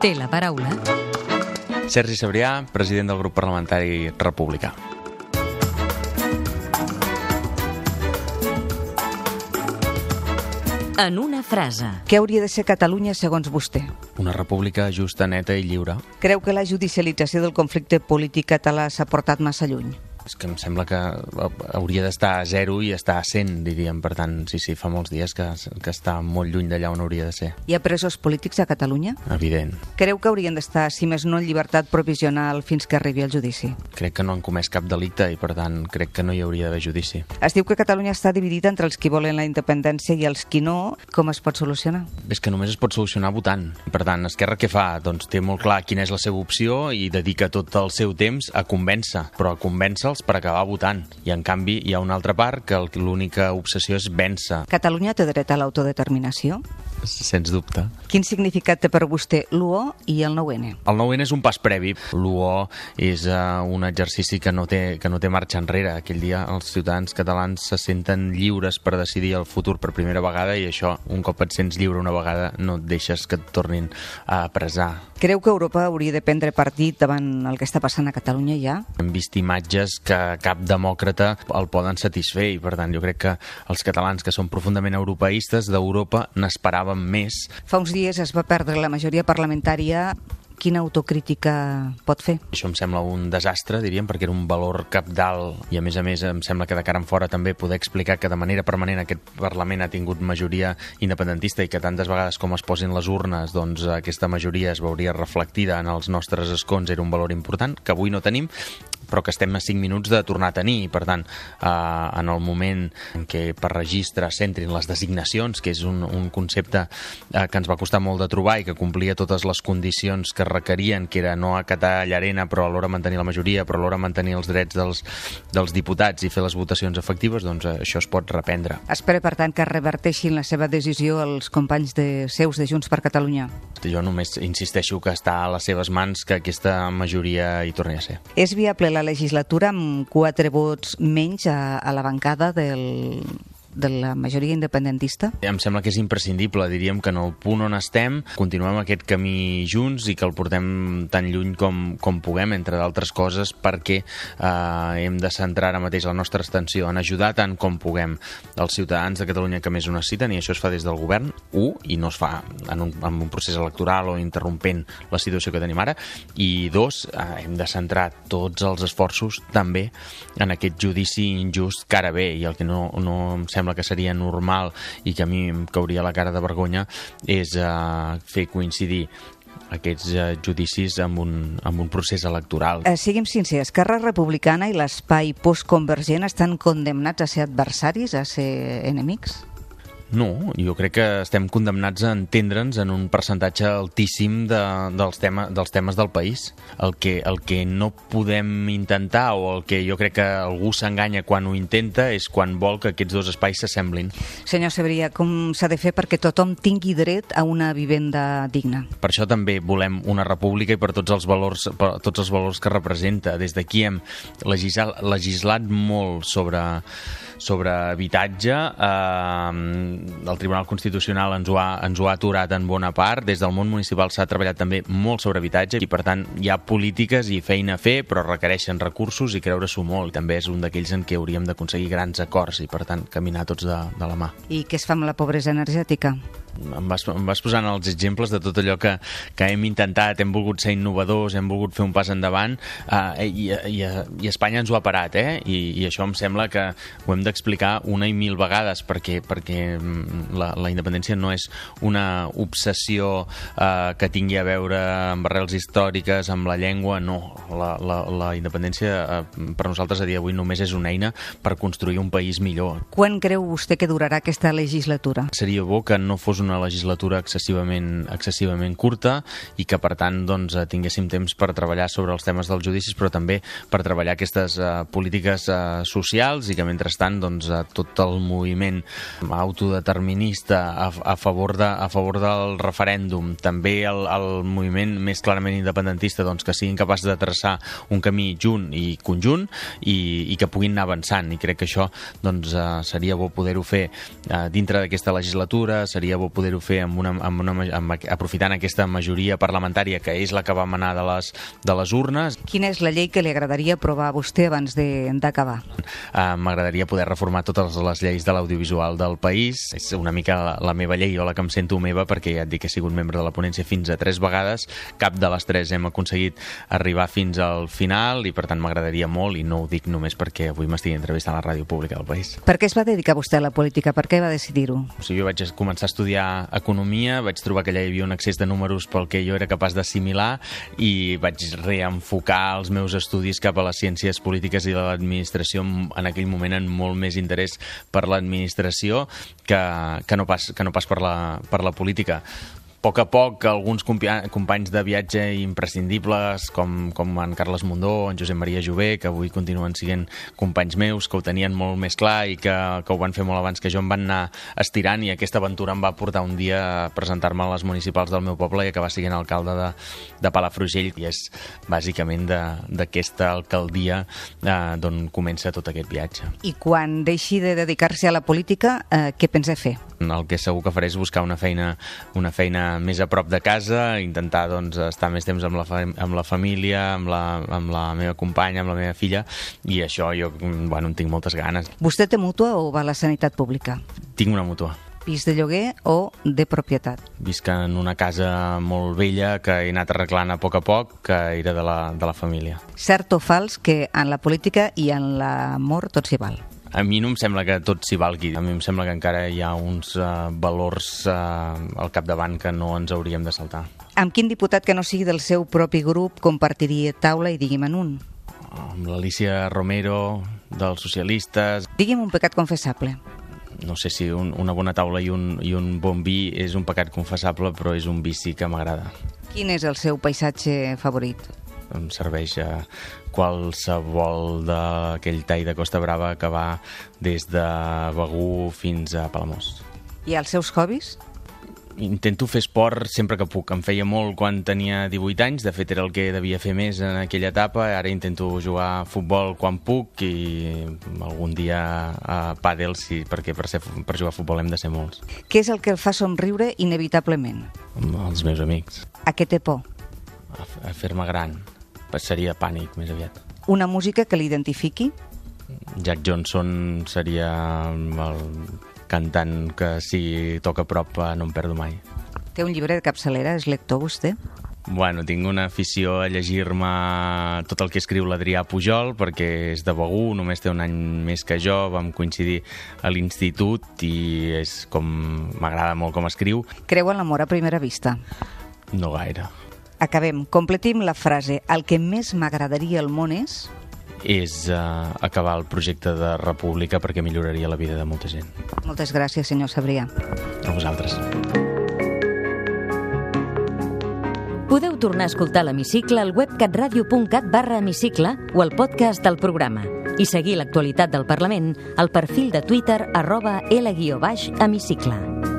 Té la paraula. Sergi Sabrià, president del grup parlamentari republicà. En una frase. Què hauria de ser Catalunya segons vostè? Una república justa, neta i lliure. Creu que la judicialització del conflicte polític català s'ha portat massa lluny? És que em sembla que hauria d'estar a zero i estar a 100, diríem. Per tant, sí, sí, fa molts dies que, que està molt lluny d'allà on hauria de ser. Hi ha presos polítics a Catalunya? Evident. Creu que haurien d'estar, si més no, en llibertat provisional fins que arribi el judici? Crec que no han comès cap delicte i, per tant, crec que no hi hauria d'haver judici. Es diu que Catalunya està dividida entre els qui volen la independència i els qui no. Com es pot solucionar? És que només es pot solucionar votant. Per tant, Esquerra què fa? Doncs té molt clar quina és la seva opció i dedica tot el seu temps a convèncer, però a convèncer per acabar votant. I, en canvi, hi ha una altra part que l'única obsessió és vèncer. Catalunya té dret a l'autodeterminació? Sens dubte. Quin significat té per vostè l'UO i el 9-N? El 9-N és un pas previ. L'UO és uh, un exercici que no, té, que no té marxa enrere. Aquell dia els ciutadans catalans se senten lliures per decidir el futur per primera vegada i això, un cop et sents lliure una vegada, no et deixes que et tornin a presar. Creu que Europa hauria de prendre partit davant el que està passant a Catalunya ja? Hem vist imatges que cap demòcrata el poden satisfer i, per tant, jo crec que els catalans que són profundament europeistes d'Europa n'esperàvem més. Fa uns dies es va perdre la majoria parlamentària quina autocrítica pot fer? Això em sembla un desastre, diríem, perquè era un valor capdalt i, a més a més, em sembla que de cara en fora també poder explicar que de manera permanent aquest Parlament ha tingut majoria independentista i que tantes vegades com es posin les urnes, doncs aquesta majoria es veuria reflectida en els nostres escons era un valor important, que avui no tenim, però que estem a 5 minuts de tornar a tenir i per tant eh, en el moment en què per registre s'entrin les designacions que és un, un concepte eh, que ens va costar molt de trobar i que complia totes les condicions que requerien que era no acatar llarena però alhora mantenir la majoria però alhora mantenir els drets dels, dels diputats i fer les votacions efectives doncs eh, això es pot reprendre. Espera per tant que reverteixin la seva decisió els companys de seus de Junts per Catalunya. Jo només insisteixo que està a les seves mans que aquesta majoria hi torni a ser. És viable la legislatura amb quatre vots menys a, a la bancada del, de la majoria independentista? Em sembla que és imprescindible. Diríem que en el punt on estem continuem aquest camí junts i que el portem tan lluny com, com puguem, entre d'altres coses, perquè eh, hem de centrar ara mateix la nostra extensió en ajudar tant com puguem els ciutadans de Catalunya que més ho necessiten, i això es fa des del govern, un, i no es fa en un, en un procés electoral o interrompent la situació que tenim ara, i dos, eh, hem de centrar tots els esforços també en aquest judici injust que ara ve, i el que no, no em sembla sembla que seria normal i que a mi em cauria la cara de vergonya és eh, fer coincidir aquests eh, judicis amb un, amb un procés electoral. Eh, siguem sincers, Esquerra Republicana i l'espai postconvergent estan condemnats a ser adversaris, a ser enemics? No, jo crec que estem condemnats a entendre'ns en un percentatge altíssim de, dels, tema, dels temes del país. El que, el que no podem intentar o el que jo crec que algú s'enganya quan ho intenta és quan vol que aquests dos espais s'assemblin. Senyor Sebria, com s'ha de fer perquè tothom tingui dret a una vivenda digna? Per això també volem una república i per tots els valors, per tots els valors que representa. Des d'aquí hem legislat, legislat molt sobre sobre habitatge. Eh, el Tribunal Constitucional ens ho, ha, ens ho ha aturat en bona part. Des del món municipal s'ha treballat també molt sobre habitatge i, per tant, hi ha polítiques i feina a fer, però requereixen recursos i creure-s'ho molt. També és un d'aquells en què hauríem d'aconseguir grans acords i, per tant, caminar tots de, de la mà. I què es fa amb la pobresa energètica? Em vas, em vas posant els exemples de tot allò que, que hem intentat, hem volgut ser innovadors, hem volgut fer un pas endavant eh, i, i, i Espanya ens ho ha parat, eh? I, i això em sembla que ho hem d'explicar una i mil vegades perquè, perquè mm, la, la independència no és una obsessió eh, que tingui a veure amb arrels històriques, amb la llengua, no. La, la, la independència eh, per nosaltres a dia d'avui només és una eina per construir un país millor. Quan creu vostè que durarà aquesta legislatura? Seria bo que no fos una legislatura excessivament, excessivament curta i que, per tant, doncs, tinguéssim temps per treballar sobre els temes dels judicis, però també per treballar aquestes uh, polítiques uh, socials i que, mentrestant, doncs, uh, tot el moviment autodeterminista a, a, favor, de, a favor del referèndum, també el, el moviment més clarament independentista, doncs, que siguin capaços de traçar un camí junt i conjunt i, i que puguin anar avançant. I crec que això doncs, uh, seria bo poder-ho fer uh, dintre d'aquesta legislatura, seria bo poder-ho fer amb una, amb una, amb, aprofitant aquesta majoria parlamentària que és la que va manar de les, de les urnes. Quina és la llei que li agradaria aprovar a vostè abans d'acabar? Uh, M'agradaria poder reformar totes les lleis de l'audiovisual del país. És una mica la, la meva llei o la que em sento meva perquè ja et dic que he sigut membre de la ponència fins a tres vegades. Cap de les tres hem aconseguit arribar fins al final i per tant m'agradaria molt i no ho dic només perquè avui m'estigui entrevistant a la ràdio pública del país. Per què es va dedicar vostè a la política? Per què va decidir-ho? O sigui, jo vaig començar a estudiar economia, vaig trobar que allà hi havia un excés de números pel que jo era capaç d'assimilar i vaig reenfocar els meus estudis cap a les ciències polítiques i de l'administració en aquell moment en molt més interès per l'administració que, que, no pas, que no pas per la, per la política poc a poc alguns companys de viatge imprescindibles com, com en Carles Mundó, en Josep Maria Jové, que avui continuen sent companys meus, que ho tenien molt més clar i que, que ho van fer molt abans que jo, em van anar estirant i aquesta aventura em va portar un dia a presentar-me a les municipals del meu poble i acabar sent alcalde de, de Palafrugell i és bàsicament d'aquesta alcaldia eh, d'on comença tot aquest viatge. I quan deixi de dedicar-se a la política, eh, què pensa fer? El que segur que faré és buscar una feina, una feina més a prop de casa, intentar doncs, estar més temps amb la, amb la família, amb la, amb la meva companya, amb la meva filla, i això jo bueno, en tinc moltes ganes. Vostè té mútua o va a la sanitat pública? Tinc una mútua. Pis de lloguer o de propietat? Visc en una casa molt vella que he anat arreglant a poc a poc, que era de la, de la família. Cert o fals que en la política i en l'amor tot s'hi val? A mi no em sembla que tot s'hi valgui. A mi em sembla que encara hi ha uns uh, valors uh, al capdavant que no ens hauríem de saltar. Amb quin diputat que no sigui del seu propi grup compartiria taula i digui'm en un? Amb l'Alicia Romero, dels socialistes. Digui'm un pecat confessable. No sé si un, una bona taula i un, i un bon vi és un pecat confessable, però és un vici que m'agrada. Quin és el seu paisatge favorit? Em serveix a qualsevol d'aquell tall de Costa Brava que va des de Begú fins a Palamós. I els seus hobbies? Intento fer esport sempre que puc. Em feia molt quan tenia 18 anys, de fet era el que devia fer més en aquella etapa. Ara intento jugar a futbol quan puc i algun dia a pàdel, sí, perquè per, ser, per jugar a futbol hem de ser molts. Què és el que el fa somriure inevitablement? Els meus amics. A què té por? A, a fer-me gran seria pànic, més aviat. Una música que l'identifiqui? Jack Johnson seria el cantant que si toca a prop no em perdo mai. Té un llibre de capçalera? És lector vostè? Bueno, tinc una afició a llegir-me tot el que escriu l'Adrià Pujol, perquè és de Begú, només té un any més que jo, vam coincidir a l'institut i és com m'agrada molt com escriu. Creu en l'amor a primera vista? No gaire. Acabem. Completim la frase. El que més m'agradaria al món és... És uh, acabar el projecte de república perquè milloraria la vida de molta gent. Moltes gràcies, senyor Sabrià. A vosaltres. Podeu tornar a escoltar l'Hemicicle al web catradio.cat barra hemicicle o al podcast del programa i seguir l'actualitat del Parlament al perfil de Twitter arroba L-hemicicle.